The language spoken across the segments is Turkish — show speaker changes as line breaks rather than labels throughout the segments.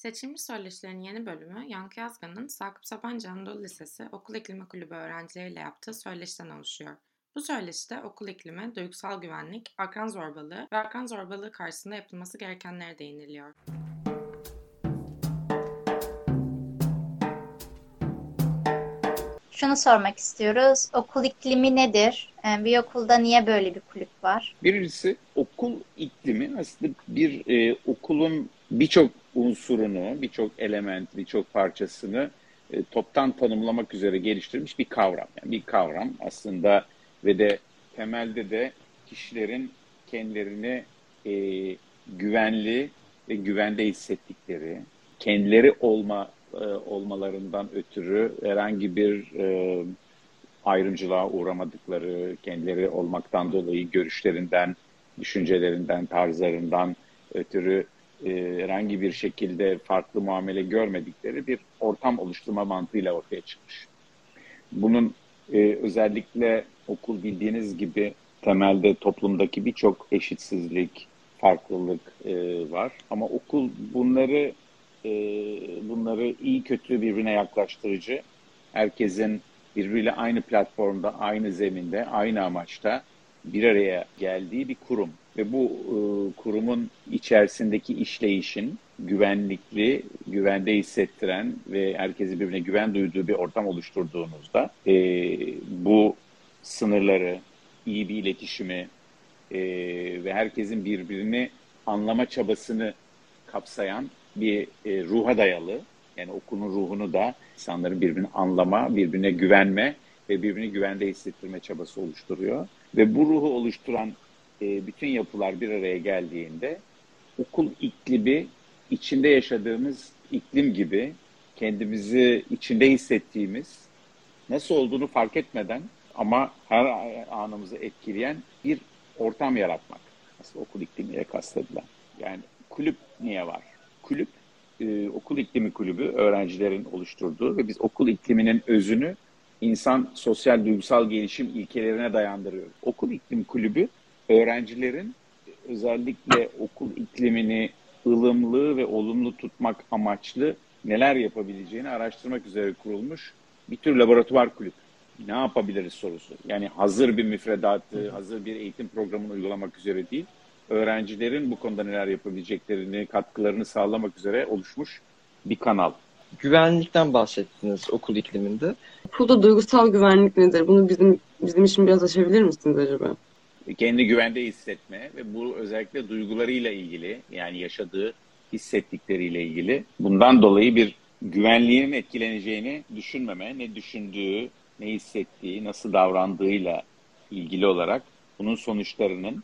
Seçilmiş Söyleşilerin yeni bölümü Yankı Yazgan'ın Sakıp Sabancı Anadolu Lisesi Okul İklimi Kulübü öğrencileriyle yaptığı söyleşiden oluşuyor. Bu söyleşide okul iklimi, duygusal güvenlik, akran zorbalığı ve akran zorbalığı karşısında yapılması gerekenlere değiniliyor.
Şunu sormak istiyoruz. Okul iklimi nedir? Ee, bir okulda niye böyle bir kulüp var?
Birincisi okul iklimi aslında bir e, okulun birçok unsurunu, birçok element, birçok parçasını e, toptan tanımlamak üzere geliştirilmiş bir kavram. Yani bir kavram aslında ve de temelde de kişilerin kendilerini e, güvenli ve güvende hissettikleri, kendileri olma e, olmalarından ötürü herhangi bir e, ayrımcılığa uğramadıkları, kendileri olmaktan dolayı görüşlerinden, düşüncelerinden, tarzlarından ötürü e, herhangi bir şekilde farklı muamele görmedikleri bir ortam oluşturma mantığıyla ortaya çıkmış. Bunun e, özellikle okul bildiğiniz gibi temelde toplumdaki birçok eşitsizlik, farklılık e, var. Ama okul bunları e, bunları iyi kötü birbirine yaklaştırıcı, herkesin birbiriyle aynı platformda, aynı zeminde, aynı amaçta bir araya geldiği bir kurum. Ve bu e, kurumun içerisindeki işleyişin güvenlikli, güvende hissettiren ve herkesi birbirine güven duyduğu bir ortam oluşturduğunuzda e, bu sınırları, iyi bir iletişimi e, ve herkesin birbirini anlama çabasını kapsayan bir e, ruha dayalı, yani okulun ruhunu da insanların birbirini anlama, birbirine güvenme ve birbirini güvende hissettirme çabası oluşturuyor. Ve bu ruhu oluşturan e, bütün yapılar bir araya geldiğinde okul iklimi içinde yaşadığımız iklim gibi kendimizi içinde hissettiğimiz nasıl olduğunu fark etmeden ama her anımızı etkileyen bir ortam yaratmak. Aslında okul iklimiyle kastedilen. Yani kulüp niye var? Kulüp e, okul iklimi kulübü öğrencilerin oluşturduğu ve biz okul ikliminin özünü insan sosyal duygusal gelişim ilkelerine dayandırıyoruz. Okul iklim kulübü öğrencilerin özellikle okul iklimini ılımlı ve olumlu tutmak amaçlı neler yapabileceğini araştırmak üzere kurulmuş bir tür laboratuvar kulüp. Ne yapabiliriz sorusu. Yani hazır bir müfredatı, hazır bir eğitim programını uygulamak üzere değil, öğrencilerin bu konuda neler yapabileceklerini, katkılarını sağlamak üzere oluşmuş bir kanal.
Güvenlikten bahsettiniz okul ikliminde.
Okulda duygusal güvenlik nedir? Bunu bizim bizim için biraz açabilir misiniz acaba?
Kendi güvende hissetme ve bu özellikle duygularıyla ilgili yani yaşadığı hissettikleriyle ilgili bundan dolayı bir güvenliğinin etkileneceğini düşünmeme, ne düşündüğü, ne hissettiği, nasıl davrandığıyla ilgili olarak bunun sonuçlarının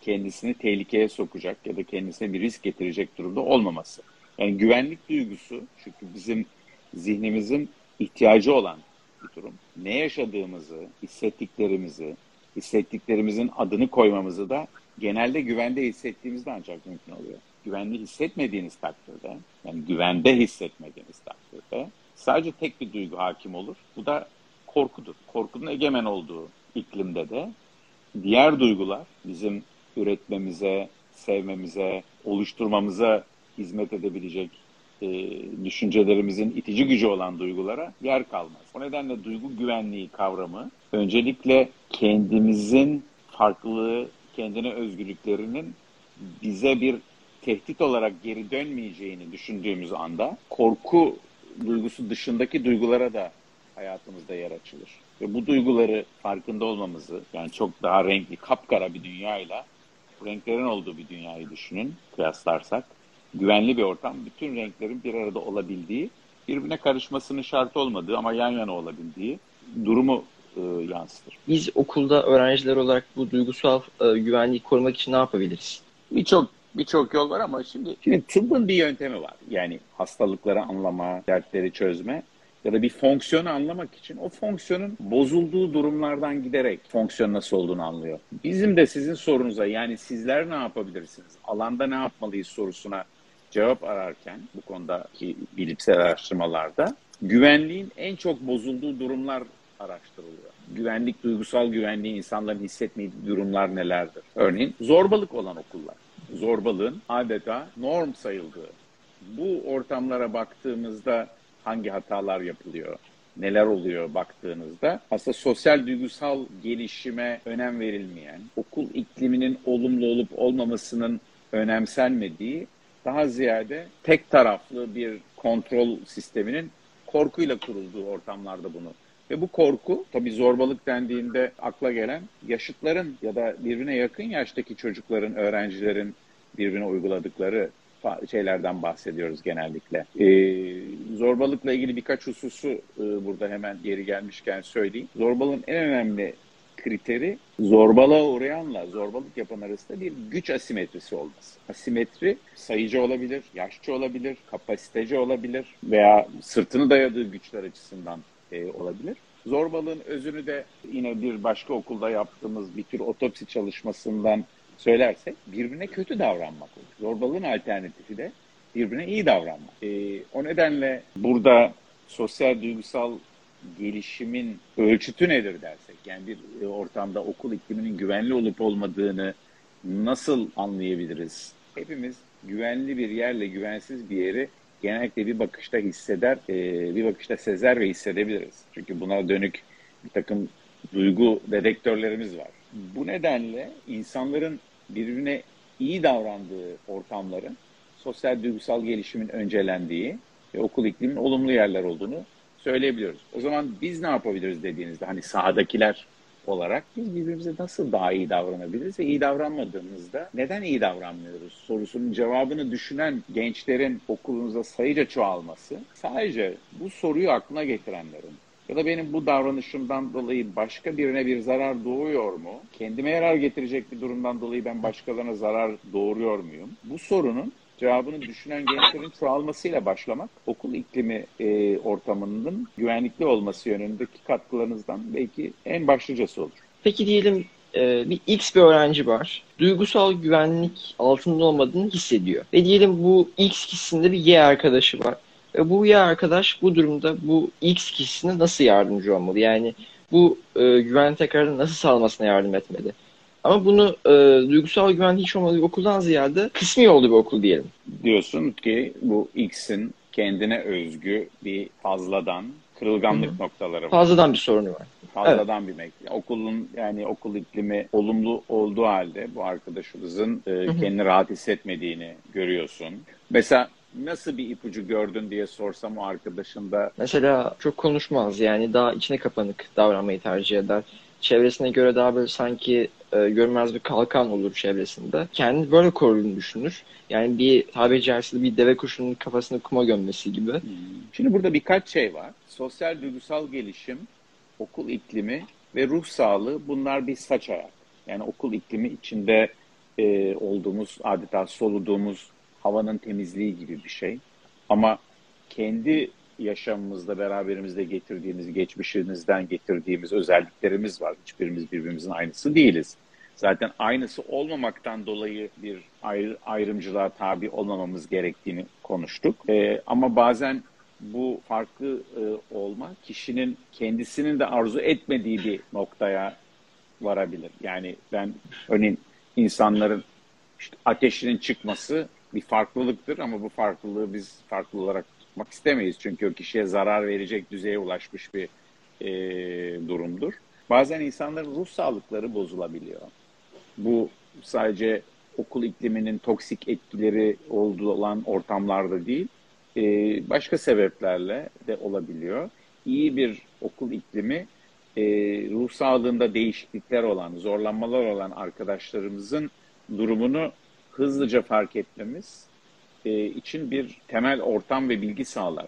kendisini tehlikeye sokacak ya da kendisine bir risk getirecek durumda olmaması. Yani güvenlik duygusu çünkü bizim zihnimizin ihtiyacı olan bir durum. Ne yaşadığımızı, hissettiklerimizi, hissettiklerimizin adını koymamızı da genelde güvende hissettiğimizde ancak mümkün oluyor. Güvenli hissetmediğiniz takdirde, yani güvende hissetmediğiniz takdirde sadece tek bir duygu hakim olur. Bu da korkudur. Korkunun egemen olduğu iklimde de diğer duygular bizim üretmemize, sevmemize, oluşturmamıza hizmet edebilecek e, düşüncelerimizin itici gücü olan duygulara yer kalmaz. O nedenle duygu güvenliği kavramı öncelikle kendimizin farklılığı, kendine özgürlüklerinin bize bir tehdit olarak geri dönmeyeceğini düşündüğümüz anda korku duygusu dışındaki duygulara da hayatımızda yer açılır. Ve bu duyguları farkında olmamızı, yani çok daha renkli, kapkara bir dünyayla renklerin olduğu bir dünyayı düşünün, kıyaslarsak. Güvenli bir ortam, bütün renklerin bir arada olabildiği, birbirine karışmasının şart olmadığı ama yan yana olabildiği durumu e, yansıtır.
Biz okulda öğrenciler olarak bu duygusal e, güvenliği korumak için ne yapabiliriz?
Birçok birçok yol var ama şimdi, şimdi tıbbın bir yöntemi var. Yani hastalıkları anlama, dertleri çözme ya da bir fonksiyonu anlamak için o fonksiyonun bozulduğu durumlardan giderek fonksiyon nasıl olduğunu anlıyor. Bizim de sizin sorunuza yani sizler ne yapabilirsiniz, alanda ne yapmalıyız sorusuna cevap ararken bu konudaki bilimsel araştırmalarda güvenliğin en çok bozulduğu durumlar araştırılıyor. Güvenlik, duygusal güvenliği insanların hissetmediği durumlar nelerdir? Örneğin zorbalık olan okullar. Zorbalığın adeta norm sayıldığı bu ortamlara baktığımızda hangi hatalar yapılıyor? neler oluyor baktığınızda aslında sosyal duygusal gelişime önem verilmeyen, okul ikliminin olumlu olup olmamasının önemsenmediği daha ziyade tek taraflı bir kontrol sisteminin korkuyla kurulduğu ortamlarda bunu. Ve bu korku tabii zorbalık dendiğinde akla gelen yaşıtların ya da birbirine yakın yaştaki çocukların, öğrencilerin birbirine uyguladıkları şeylerden bahsediyoruz genellikle. Ee, zorbalıkla ilgili birkaç hususu e, burada hemen geri gelmişken söyleyeyim. Zorbalığın en önemli kriteri zorbalığa uğrayanla zorbalık yapan arasında bir güç asimetrisi olması. Asimetri sayıcı olabilir, yaşçı olabilir, kapasiteci olabilir veya sırtını dayadığı güçler açısından e, olabilir. Zorbalığın özünü de yine bir başka okulda yaptığımız bir tür otopsi çalışmasından söylersek birbirine kötü davranmak olur. Zorbalığın alternatifi de birbirine iyi davranmak. E, o nedenle burada sosyal duygusal gelişimin ölçütü nedir dersek, yani bir e, ortamda okul ikliminin güvenli olup olmadığını nasıl anlayabiliriz? Hepimiz güvenli bir yerle güvensiz bir yeri genellikle bir bakışta hisseder, e, bir bakışta sezer ve hissedebiliriz. Çünkü buna dönük bir takım duygu dedektörlerimiz var. Bu nedenle insanların birbirine iyi davrandığı ortamların sosyal duygusal gelişimin öncelendiği ve okul ikliminin olumlu yerler olduğunu söyleyebiliyoruz. O zaman biz ne yapabiliriz dediğinizde hani sahadakiler olarak biz birbirimize nasıl daha iyi davranabiliriz ve iyi davranmadığımızda neden iyi davranmıyoruz sorusunun cevabını düşünen gençlerin okulunuzda sayıca çoğalması sadece bu soruyu aklına getirenlerin ya da benim bu davranışımdan dolayı başka birine bir zarar doğuyor mu? Kendime yarar getirecek bir durumdan dolayı ben başkalarına zarar doğuruyor muyum? Bu sorunun cevabını düşünen gençlerin çoğalmasıyla başlamak okul iklimi e, ortamının güvenlikli olması yönündeki katkılarınızdan belki en başlıcası olur.
Peki diyelim e, bir X bir öğrenci var. Duygusal güvenlik altında olmadığını hissediyor. Ve diyelim bu X kişisinde bir Y arkadaşı var. Ve bu Y arkadaş bu durumda bu X kişisine nasıl yardımcı olmalı? Yani bu e, güven tekrardan nasıl sağlamasına yardım etmeli? Ama bunu e, duygusal güven hiç olmadığı bir okuldan ziyade kısmi olduğu bir okul diyelim.
Diyorsun ki bu X'in kendine özgü bir fazladan kırılganlık Hı-hı. noktaları var.
Fazladan bir sorunu var.
Fazladan evet. bir mek. Okulun yani okul iklimi olumlu olduğu halde bu arkadaşımızın e, kendini rahat hissetmediğini görüyorsun. Mesela nasıl bir ipucu gördün diye sorsam o arkadaşın da.
Mesela çok konuşmaz yani daha içine kapanık davranmayı tercih eder. Çevresine göre daha böyle sanki e, görmez bir kalkan olur çevresinde. Kendini böyle koruduğunu düşünür. Yani bir tabiri caizse bir deve kuşunun kafasını kuma gömmesi gibi. Hmm.
Şimdi burada birkaç şey var. Sosyal duygusal gelişim, okul iklimi ve ruh sağlığı bunlar bir saç ayak. Yani okul iklimi içinde e, olduğumuz, adeta soluduğumuz havanın temizliği gibi bir şey. Ama kendi yaşamımızda beraberimizde getirdiğimiz, geçmişimizden getirdiğimiz özelliklerimiz var. Hiçbirimiz birbirimizin aynısı değiliz. Zaten aynısı olmamaktan dolayı bir ayrı, ayrımcılığa tabi olmamamız gerektiğini konuştuk. Ee, ama bazen bu farklı e, olma kişinin kendisinin de arzu etmediği bir noktaya varabilir. Yani ben örneğin insanların işte ateşinin çıkması bir farklılıktır ama bu farklılığı biz farklı olarak tutmak istemeyiz. Çünkü o kişiye zarar verecek düzeye ulaşmış bir e, durumdur. Bazen insanların ruh sağlıkları bozulabiliyor. Bu sadece okul ikliminin toksik etkileri olduğu olan ortamlarda değil, e, başka sebeplerle de olabiliyor. İyi bir okul iklimi e, ruh sağlığında değişiklikler olan, zorlanmalar olan arkadaşlarımızın durumunu hızlıca fark etmemiz e, için bir temel ortam ve bilgi sağlar.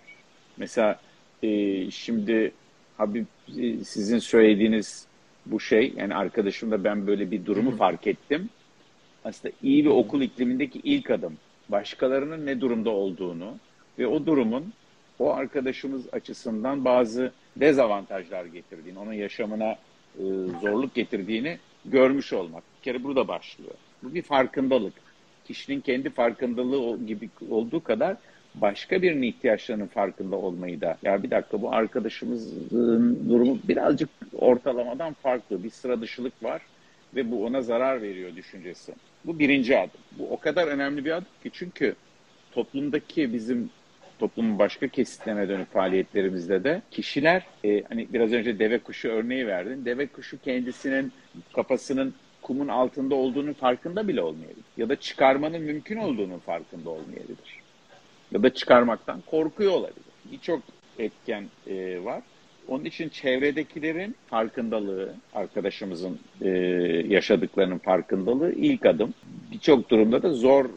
Mesela e, şimdi Habib e, sizin söylediğiniz bu şey yani arkadaşımda ben böyle bir durumu fark ettim. Aslında iyi bir okul iklimindeki ilk adım. Başkalarının ne durumda olduğunu ve o durumun o arkadaşımız açısından bazı dezavantajlar getirdiğini, onun yaşamına e, zorluk getirdiğini görmüş olmak. Bir kere burada başlıyor. Bu bir farkındalık kişinin kendi farkındalığı gibi olduğu kadar başka birinin ihtiyaçlarının farkında olmayı da ya bir dakika bu arkadaşımızın durumu birazcık ortalamadan farklı bir sıra dışılık var ve bu ona zarar veriyor düşüncesi. Bu birinci adım. Bu o kadar önemli bir adım ki çünkü toplumdaki bizim toplumun başka kesitlerine dönük faaliyetlerimizde de kişiler e, hani biraz önce deve kuşu örneği verdin. Deve kuşu kendisinin kafasının kumun altında olduğunun farkında bile olmayabilir. Ya da çıkarmanın mümkün olduğunun farkında olmayabilir. Ya da çıkarmaktan korkuyor olabilir. Birçok etken e, var. Onun için çevredekilerin farkındalığı, arkadaşımızın e, yaşadıklarının farkındalığı ilk adım. Birçok durumda da zor, e,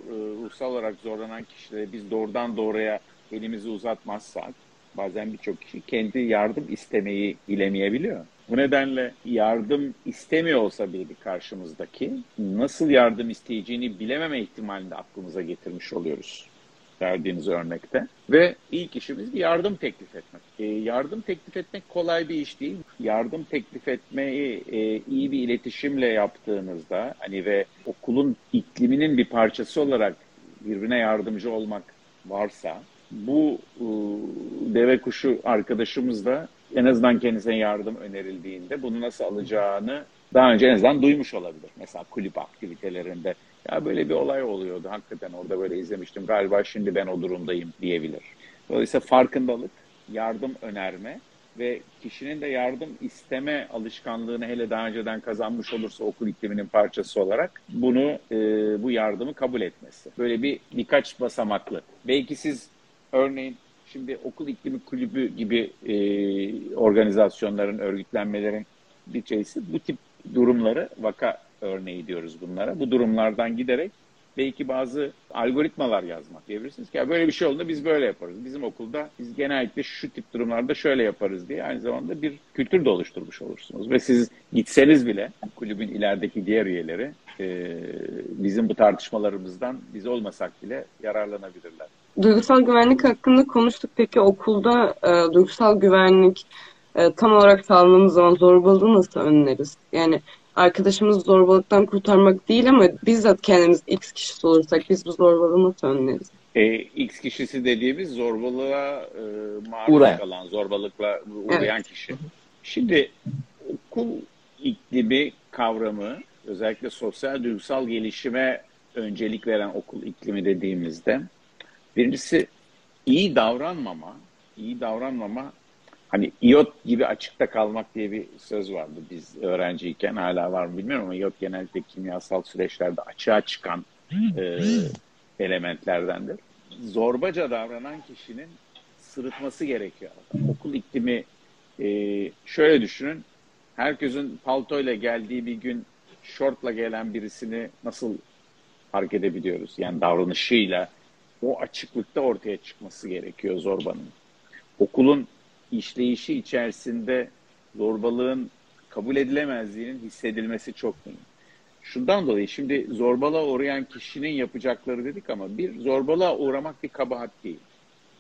ruhsal olarak zorlanan kişilere biz doğrudan doğruya elimizi uzatmazsak bazen birçok kişi kendi yardım istemeyi bilemeyebiliyor. Bu nedenle yardım istemiyor olsa bile karşımızdaki nasıl yardım isteyeceğini bilememe ihtimalini de aklımıza getirmiş oluyoruz verdiğiniz örnekte. Ve ilk işimiz bir yardım teklif etmek. E, yardım teklif etmek kolay bir iş değil. Yardım teklif etmeyi e, iyi bir iletişimle yaptığınızda hani ve okulun ikliminin bir parçası olarak birbirine yardımcı olmak varsa bu e, deve kuşu arkadaşımız da en azından kendisine yardım önerildiğinde bunu nasıl alacağını daha önce en azından duymuş olabilir. Mesela kulüp aktivitelerinde ya böyle bir olay oluyordu hakikaten orada böyle izlemiştim galiba şimdi ben o durumdayım diyebilir. Dolayısıyla farkındalık, yardım önerme ve kişinin de yardım isteme alışkanlığını hele daha önceden kazanmış olursa okul ikliminin parçası olarak bunu e, bu yardımı kabul etmesi. Böyle bir birkaç basamaklı. Belki siz örneğin şimdi okul iklimi kulübü gibi e, organizasyonların, örgütlenmelerin bir şeysi bu tip durumları vaka örneği diyoruz bunlara. Bu durumlardan giderek belki bazı algoritmalar yazmak diyebilirsiniz ki ya böyle bir şey olduğunda biz böyle yaparız. Bizim okulda biz genellikle şu tip durumlarda şöyle yaparız diye aynı zamanda bir kültür de oluşturmuş olursunuz. Ve siz gitseniz bile kulübün ilerideki diğer üyeleri e, bizim bu tartışmalarımızdan biz olmasak bile yararlanabilirler.
Duygusal güvenlik hakkında konuştuk. Peki okulda e, duygusal güvenlik e, tam olarak sağladığımız zaman zorbalığı nasıl önleriz? Yani arkadaşımızı zorbalıktan kurtarmak değil ama bizzat kendimiz X kişisi olursak biz bu zorbalığı nasıl önleriz?
E, X kişisi dediğimiz zorbalığa e, maruz
Uğrayan.
kalan, zorbalıkla uğrayan kişi. Şimdi okul iklimi kavramı özellikle sosyal duygusal gelişime öncelik veren okul iklimi dediğimizde birincisi iyi davranmama, iyi davranmama hani iot gibi açıkta kalmak diye bir söz vardı biz öğrenciyken hala var mı bilmiyorum ama iot genellikle kimyasal süreçlerde açığa çıkan e, elementlerdendir. Zorbaca davranan kişinin sırıtması gerekiyor. Okul iklimi e, şöyle düşünün. Herkesin paltoyla geldiği bir gün şortla gelen birisini nasıl fark edebiliyoruz? Yani davranışıyla o açıklıkta ortaya çıkması gerekiyor zorbanın. Okulun işleyişi içerisinde zorbalığın kabul edilemezliğinin hissedilmesi çok mühim. Şundan dolayı şimdi zorbalığa uğrayan kişinin yapacakları dedik ama bir zorbalığa uğramak bir kabahat değil.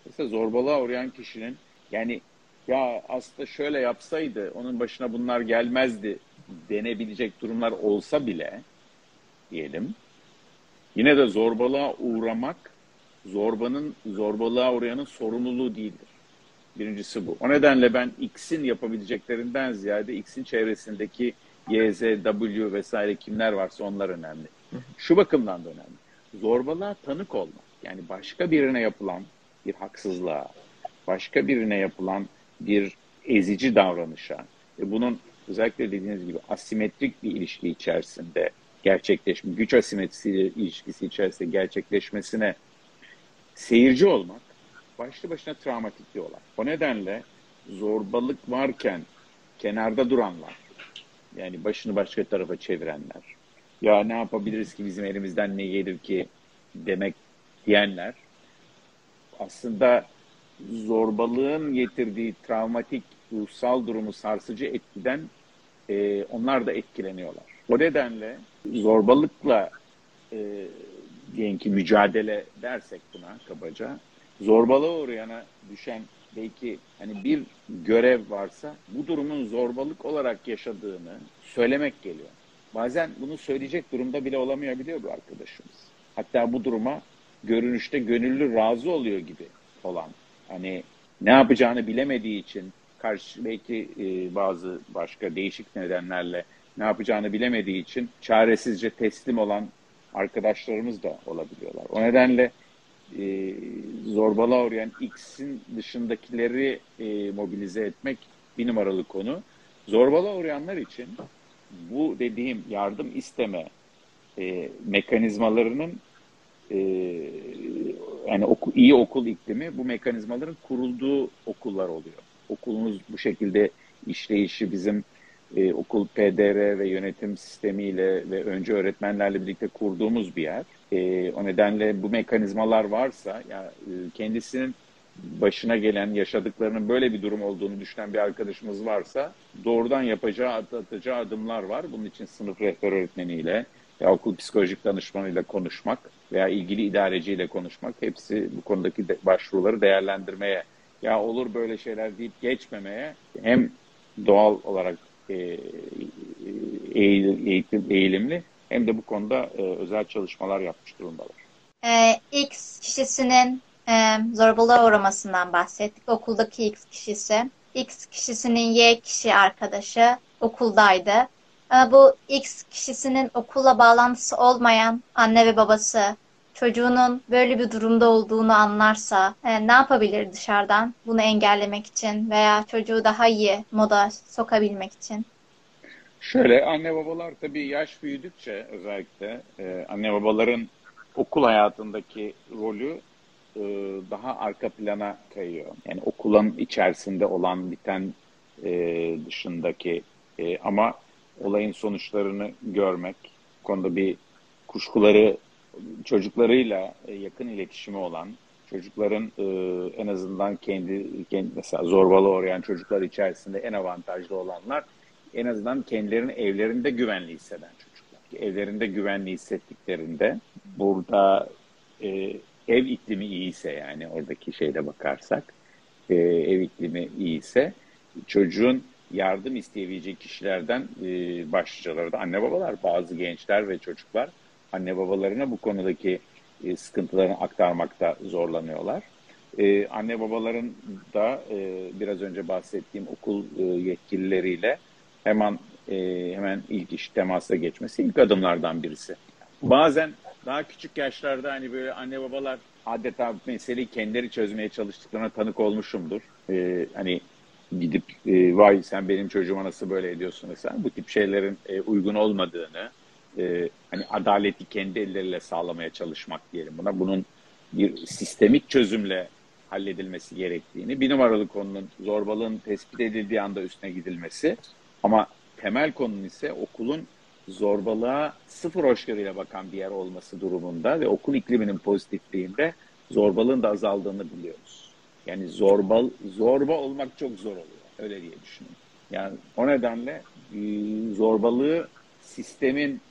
Mesela zorbalığa uğrayan kişinin yani ya aslında şöyle yapsaydı onun başına bunlar gelmezdi denebilecek durumlar olsa bile diyelim yine de zorbalığa uğramak zorbanın zorbalığa uğrayanın sorumluluğu değildir. Birincisi bu. O nedenle ben X'in yapabileceklerinden ziyade X'in çevresindeki Y, Z, W vesaire kimler varsa onlar önemli. Şu bakımdan da önemli. Zorbalığa tanık olmak. Yani başka birine yapılan bir haksızlığa, başka birine yapılan bir ezici davranışa, ve bunun özellikle dediğiniz gibi asimetrik bir ilişki içerisinde gerçekleşme, güç asimetrisi ilişkisi içerisinde gerçekleşmesine seyirci olmak başlı başına travmatik bir olay. O nedenle zorbalık varken kenarda duranlar, yani başını başka tarafa çevirenler, ya ne yapabiliriz ki bizim elimizden ne gelir ki demek diyenler, aslında zorbalığın getirdiği travmatik ruhsal durumu sarsıcı etkiden e, onlar da etkileniyorlar. O nedenle zorbalıkla e, diyelim ki mücadele dersek buna kabaca, zorbalığa uğrayana düşen belki hani bir görev varsa bu durumun zorbalık olarak yaşadığını söylemek geliyor. Bazen bunu söyleyecek durumda bile olamayabiliyor bu arkadaşımız. Hatta bu duruma görünüşte gönüllü razı oluyor gibi olan. Hani ne yapacağını bilemediği için karşı belki e, bazı başka değişik nedenlerle ne yapacağını bilemediği için çaresizce teslim olan arkadaşlarımız da olabiliyorlar. O nedenle e, zorbalığa uğrayan X'in dışındakileri e, mobilize etmek bir numaralı konu. Zorbalığa uğrayanlar için bu dediğim yardım isteme e, mekanizmalarının e, yani oku, iyi okul iklimi bu mekanizmaların kurulduğu okullar oluyor. Okulumuz bu şekilde işleyişi bizim e, okul PDR ve yönetim sistemiyle ve önce öğretmenlerle birlikte kurduğumuz bir yer. E, o nedenle bu mekanizmalar varsa ya e, kendisinin başına gelen yaşadıklarının böyle bir durum olduğunu düşünen bir arkadaşımız varsa doğrudan yapacağı atacağı adımlar var. Bunun için sınıf rehber öğretmeniyle ya okul psikolojik danışmanıyla konuşmak veya ilgili idareciyle konuşmak hepsi bu konudaki de, başvuruları değerlendirmeye ya olur böyle şeyler deyip geçmemeye hem doğal olarak e, eğitim, eğilimli hem de bu konuda e, özel çalışmalar yapmış durumdalar.
Ee, X kişisinin e, zorbalığa uğramasından bahsettik. Okuldaki X kişisi. X kişisinin Y kişi arkadaşı okuldaydı. Ama bu X kişisinin okulla bağlantısı olmayan anne ve babası çocuğunun böyle bir durumda olduğunu anlarsa e, ne yapabilir dışarıdan bunu engellemek için veya çocuğu daha iyi moda sokabilmek için?
Şöyle anne babalar tabii yaş büyüdükçe özellikle e, anne babaların okul hayatındaki rolü e, daha arka plana kayıyor. Yani okulun içerisinde olan biten e, dışındaki e, ama olayın sonuçlarını görmek, konuda bir kuşkuları çocuklarıyla e, yakın iletişimi olan, çocukların e, en azından kendi, kendi mesela zorbalı uğrayan çocuklar içerisinde en avantajlı olanlar en azından kendilerini evlerinde güvenli hisseden çocuklar. Evlerinde güvenli hissettiklerinde burada e, ev iklimi iyiyse yani oradaki şeyde bakarsak ev iklimi iyiyse çocuğun yardım isteyebilecek kişilerden başlıcaları da anne babalar, bazı gençler ve çocuklar anne babalarına bu konudaki e, sıkıntılarını aktarmakta zorlanıyorlar. E, anne babaların da e, biraz önce bahsettiğim okul e, yetkilileriyle hemen e, hemen ilk iş temasa geçmesi ilk adımlardan birisi. Bazen daha küçük yaşlarda hani böyle anne babalar adeta meseleyi kendileri çözmeye çalıştıklarına tanık olmuşumdur. Hani gidip e, vay sen benim çocuğuma nasıl böyle ediyorsun mesela bu tip şeylerin e, uygun olmadığını e, hani adaleti kendi elleriyle sağlamaya çalışmak diyelim buna bunun bir sistemik çözümle halledilmesi gerektiğini bir numaralı konunun zorbalığın tespit edildiği anda üstüne gidilmesi ama temel konunun ise okulun zorbalığa sıfır hoşgörüyle bakan bir yer olması durumunda ve okul ikliminin pozitifliğinde zorbalığın da azaldığını biliyoruz. Yani zorba, zorba olmak çok zor oluyor. Öyle diye düşünün. Yani o nedenle e, zorbalığı sistemin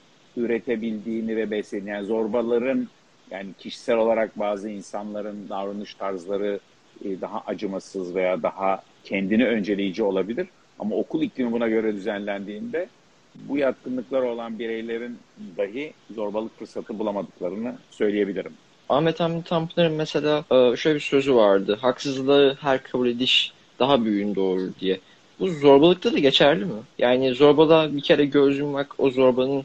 üretebildiğini ve beslediğini, yani zorbaların yani kişisel olarak bazı insanların davranış tarzları e, daha acımasız veya daha kendini önceleyici olabilir. Ama okul iklimi buna göre düzenlendiğinde bu yatkınlıklar olan bireylerin dahi zorbalık fırsatı bulamadıklarını söyleyebilirim.
Ahmet Hamdi Tanpınar'ın mesela e, şöyle bir sözü vardı. Haksızlığı her kabul ediş daha büyüğün doğurur diye. Bu zorbalıkta da geçerli mi? Yani zorbalığa bir kere göz yummak o zorbanın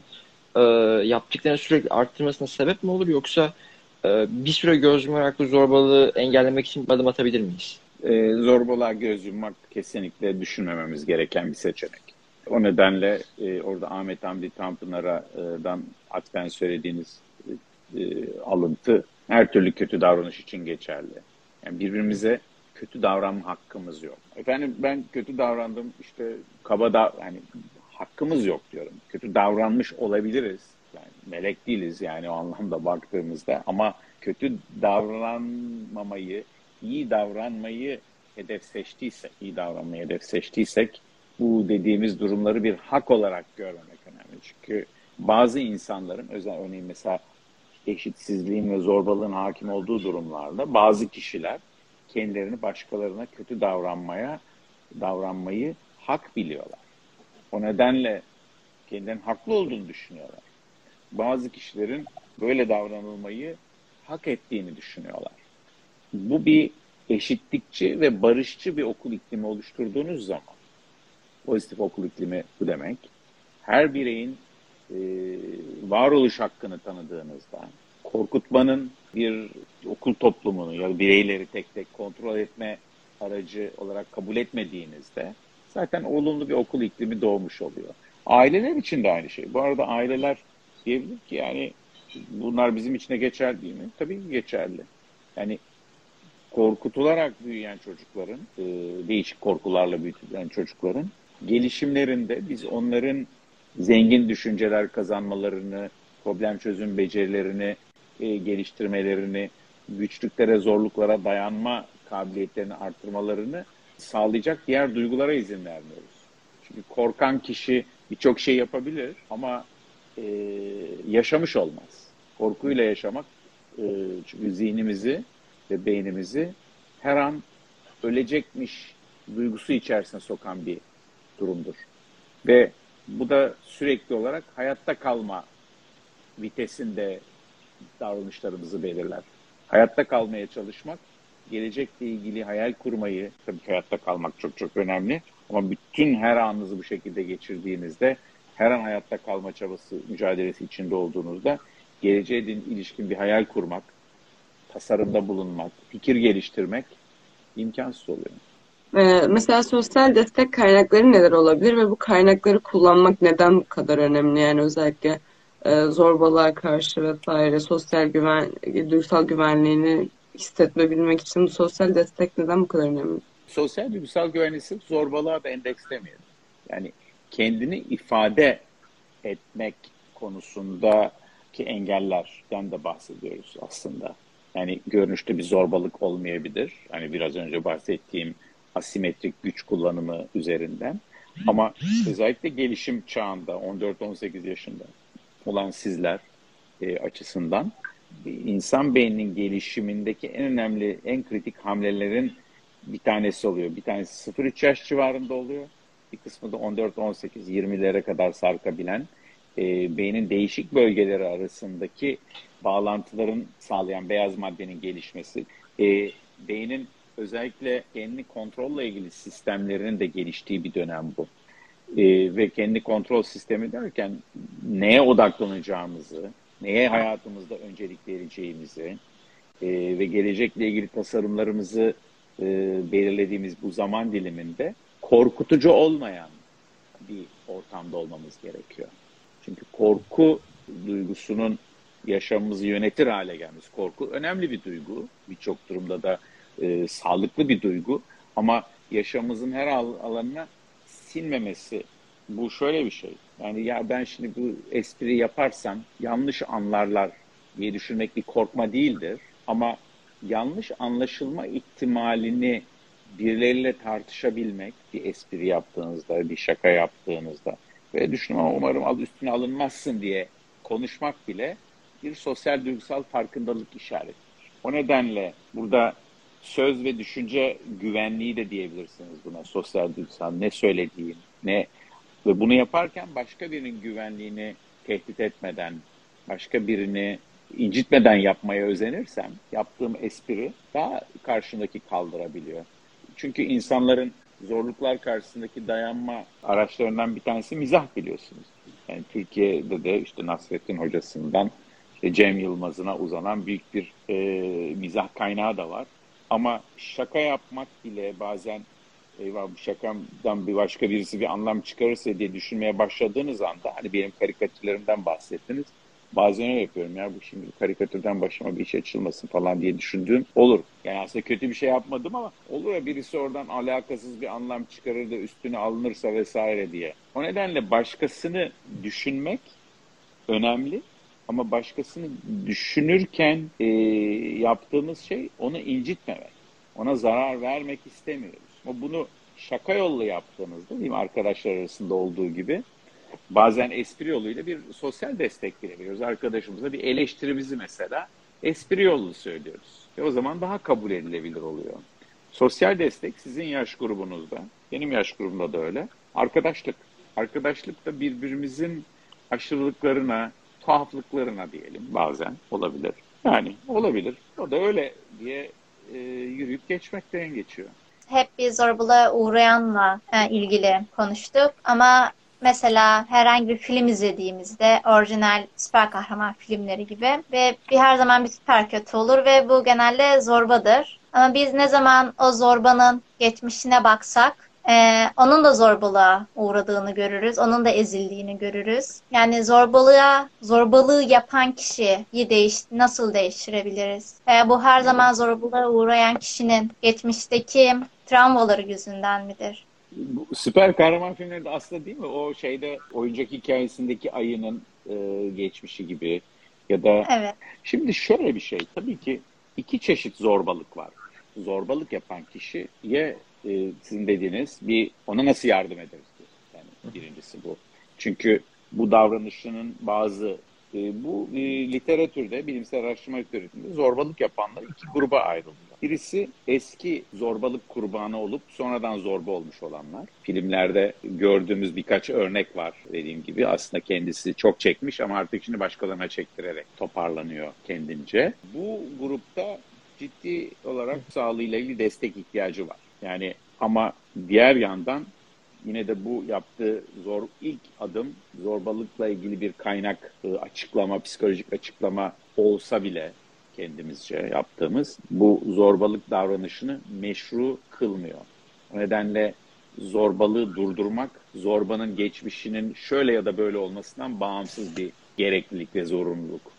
e, yaptıklarını sürekli arttırmasına sebep mi olur yoksa e, bir süre göz yumarak bu zorbalığı engellemek için adım atabilir miyiz?
E, zorbalığa göz yummak kesinlikle düşünmememiz gereken bir seçenek. O nedenle e, orada Ahmet Hamdi Tanpınar'dan atfen söylediğiniz e, alıntı her türlü kötü davranış için geçerli. Yani birbirimize kötü davranma hakkımız yok. Efendim ben kötü davrandım işte kaba da yani hakkımız yok diyorum. Kötü davranmış olabiliriz. Yani melek değiliz yani o anlamda baktığımızda ama kötü davranmamayı, iyi davranmayı hedef seçtiysek, iyi davranmayı hedef seçtiysek bu dediğimiz durumları bir hak olarak görmemek önemli. Çünkü bazı insanların özel örneğin mesela eşitsizliğin ve zorbalığın hakim olduğu durumlarda bazı kişiler kendilerini başkalarına kötü davranmaya davranmayı hak biliyorlar. O nedenle kendilerinin haklı olduğunu düşünüyorlar. Bazı kişilerin böyle davranılmayı hak ettiğini düşünüyorlar. Bu bir eşitlikçi ve barışçı bir okul iklimi oluşturduğunuz zaman, pozitif okul iklimi bu demek, her bireyin e, varoluş hakkını tanıdığınızda, korkutmanın bir okul toplumunu ya bireyleri tek tek kontrol etme aracı olarak kabul etmediğinizde zaten olumlu bir okul iklimi doğmuş oluyor. Aileler için de aynı şey. Bu arada aileler diyebilir ki yani bunlar bizim için de geçerli değil mi? Tabii ki geçerli. Yani korkutularak büyüyen çocukların, e, değişik korkularla büyütülen çocukların gelişimlerinde biz onların zengin düşünceler kazanmalarını, problem çözüm becerilerini e, geliştirmelerini, güçlüklere, zorluklara dayanma kabiliyetlerini arttırmalarını sağlayacak diğer duygulara izin vermiyoruz. Çünkü korkan kişi birçok şey yapabilir ama e, yaşamış olmaz. Korkuyla yaşamak e, çünkü zihnimizi ve beynimizi her an ölecekmiş duygusu içerisine sokan bir durumdur. Ve bu da sürekli olarak hayatta kalma vitesinde davranışlarımızı belirler. Hayatta kalmaya çalışmak, gelecekle ilgili hayal kurmayı, tabii hayatta kalmak çok çok önemli ama bütün her anınızı bu şekilde geçirdiğinizde, her an hayatta kalma çabası, mücadelesi içinde olduğunuzda geleceğe ilişkin bir hayal kurmak, tasarımda bulunmak, fikir geliştirmek imkansız oluyor.
Ee, mesela sosyal destek kaynakları neler olabilir ve bu kaynakları kullanmak neden bu kadar önemli? Yani özellikle e, zorbalığa karşı vesaire sosyal güven, duygusal güvenliğini hissetmebilmek için bu sosyal destek neden bu kadar önemli?
Sosyal duygusal güvenliği sırf zorbalığa da endekslemeyelim. Yani kendini ifade etmek konusundaki engellerden de bahsediyoruz aslında. Yani görünüşte bir zorbalık olmayabilir. Hani biraz önce bahsettiğim asimetrik güç kullanımı üzerinden. Ama özellikle gelişim çağında 14-18 yaşında olan sizler e, açısından insan beyninin gelişimindeki en önemli, en kritik hamlelerin bir tanesi oluyor. Bir tanesi 0-3 yaş civarında oluyor. Bir kısmı da 14-18-20'lere kadar sarkabilen e, beynin değişik bölgeleri arasındaki bağlantıların sağlayan beyaz maddenin gelişmesi. E, beynin özellikle kendini kontrolle ilgili sistemlerinin de geliştiği bir dönem bu. E, ve kendi kontrol sistemi derken neye odaklanacağımızı, neye hayatımızda öncelik vereceğimizi e, ve gelecekle ilgili tasarımlarımızı e, belirlediğimiz bu zaman diliminde korkutucu olmayan bir ortamda olmamız gerekiyor. Çünkü korku duygusunun yaşamımızı yönetir hale gelmesi. Korku önemli bir duygu. Birçok durumda da e, sağlıklı bir duygu. Ama yaşamımızın her alanına sinmemesi bu şöyle bir şey. Yani ya ben şimdi bu espri yaparsam yanlış anlarlar diye düşünmek bir korkma değildir. Ama yanlış anlaşılma ihtimalini birileriyle tartışabilmek bir espri yaptığınızda, bir şaka yaptığınızda ve düşünün umarım al üstüne alınmazsın diye konuşmak bile bir sosyal duygusal farkındalık işaretidir. O nedenle burada söz ve düşünce güvenliği de diyebilirsiniz buna sosyal duygusal ne söylediğim ne ve bunu yaparken başka birinin güvenliğini tehdit etmeden başka birini incitmeden yapmaya özenirsem yaptığım espri daha karşındaki kaldırabiliyor. Çünkü insanların zorluklar karşısındaki dayanma araçlarından bir tanesi mizah biliyorsunuz. Yani Türkiye'de de işte Nasrettin hocasından işte Cem Yılmaz'ına uzanan büyük bir e, mizah kaynağı da var. Ama şaka yapmak bile bazen eyvah bu şakamdan bir başka birisi bir anlam çıkarırsa diye düşünmeye başladığınız anda hani benim karikatürlerimden bahsettiniz. Bazen öyle yapıyorum ya bu şimdi karikatürden başıma bir iş açılmasın falan diye düşündüğüm olur. Yani aslında kötü bir şey yapmadım ama olur ya birisi oradan alakasız bir anlam çıkarır da üstüne alınırsa vesaire diye. O nedenle başkasını düşünmek önemli ama başkasını düşünürken e, yaptığımız şey onu incitmemek. Ona zarar vermek istemiyoruz. Ama bunu şaka yolla yaptığınızda değil mi arkadaşlar arasında olduğu gibi bazen espri yoluyla bir sosyal destek veriyoruz. Arkadaşımıza bir eleştirimizi mesela espri yolu söylüyoruz. Ve o zaman daha kabul edilebilir oluyor. Sosyal destek sizin yaş grubunuzda, benim yaş grubumda da öyle. Arkadaşlık. Arkadaşlık da birbirimizin aşırılıklarına, tuhaflıklarına diyelim bazen olabilir. Yani olabilir. O da öyle diye e, yürüyüp geçmekten geçiyor.
Hep bir zorbalığa uğrayanla e, ilgili konuştuk ama mesela herhangi bir film izlediğimizde orijinal süper kahraman filmleri gibi ve bir her zaman bir süper kötü olur ve bu genelde zorbadır. Ama biz ne zaman o zorbanın geçmişine baksak ee, onun da zorbalığa uğradığını görürüz. Onun da ezildiğini görürüz. Yani zorbalığa, zorbalığı yapan kişiyi değiş, nasıl değiştirebiliriz? Ee, bu her zaman zorbalığa uğrayan kişinin geçmişteki travmaları yüzünden midir?
Bu süper kahraman filmlerinde aslında değil mi? O şeyde oyuncak hikayesindeki ayının e, geçmişi gibi ya da
Evet.
şimdi şöyle bir şey tabii ki iki çeşit zorbalık var. Zorbalık yapan kişiye e, sizin dediğiniz bir ona nasıl yardım ederiz diyor. Yani birincisi bu. Çünkü bu davranışının bazı e, bu e, literatürde, bilimsel araştırma literatüründe zorbalık yapanlar iki gruba ayrılıyor. Birisi eski zorbalık kurbanı olup sonradan zorba olmuş olanlar. Filmlerde gördüğümüz birkaç örnek var dediğim gibi. Aslında kendisi çok çekmiş ama artık şimdi başkalarına çektirerek toparlanıyor kendince. Bu grupta ciddi olarak sağlığıyla ilgili destek ihtiyacı var. Yani ama diğer yandan yine de bu yaptığı zor ilk adım zorbalıkla ilgili bir kaynak e, açıklama, psikolojik açıklama olsa bile kendimizce yaptığımız bu zorbalık davranışını meşru kılmıyor. O nedenle zorbalığı durdurmak, zorbanın geçmişinin şöyle ya da böyle olmasından bağımsız bir gereklilik ve zorunluluk.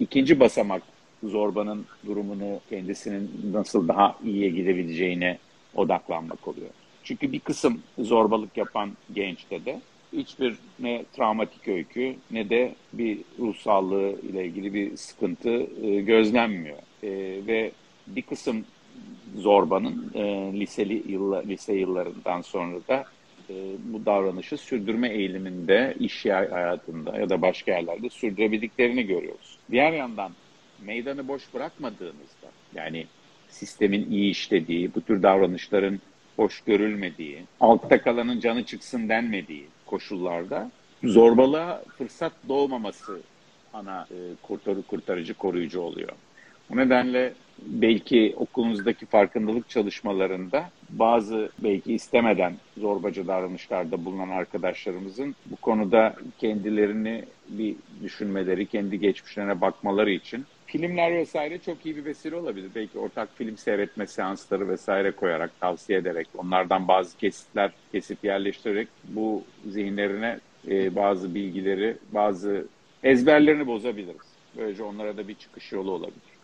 İkinci basamak zorbanın durumunu kendisinin nasıl daha iyiye gidebileceğine odaklanmak oluyor. Çünkü bir kısım zorbalık yapan gençte de hiçbir ne travmatik öykü ne de bir ruh sağlığı ile ilgili bir sıkıntı e, gözlenmiyor. E, ve bir kısım zorbanın e, liseli yılla, lise yıllarından sonra da e, bu davranışı sürdürme eğiliminde, iş hayatında ya da başka yerlerde sürdürebildiklerini görüyoruz. Diğer yandan meydanı boş bırakmadığınızda yani sistemin iyi işlediği, bu tür davranışların hoş görülmediği, altta kalanın canı çıksın denmediği koşullarda zorbalığa fırsat doğmaması ana e, kurtarı kurtarıcı koruyucu oluyor. Bu nedenle belki okulunuzdaki farkındalık çalışmalarında bazı belki istemeden zorbacı davranışlarda bulunan arkadaşlarımızın bu konuda kendilerini bir düşünmeleri, kendi geçmişlerine bakmaları için filmler vesaire çok iyi bir vesile olabilir. Belki ortak film seyretme seansları vesaire koyarak, tavsiye ederek, onlardan bazı kesitler kesip yerleştirerek bu zihinlerine e, bazı bilgileri, bazı ezberlerini bozabiliriz. Böylece onlara da bir çıkış yolu olabilir.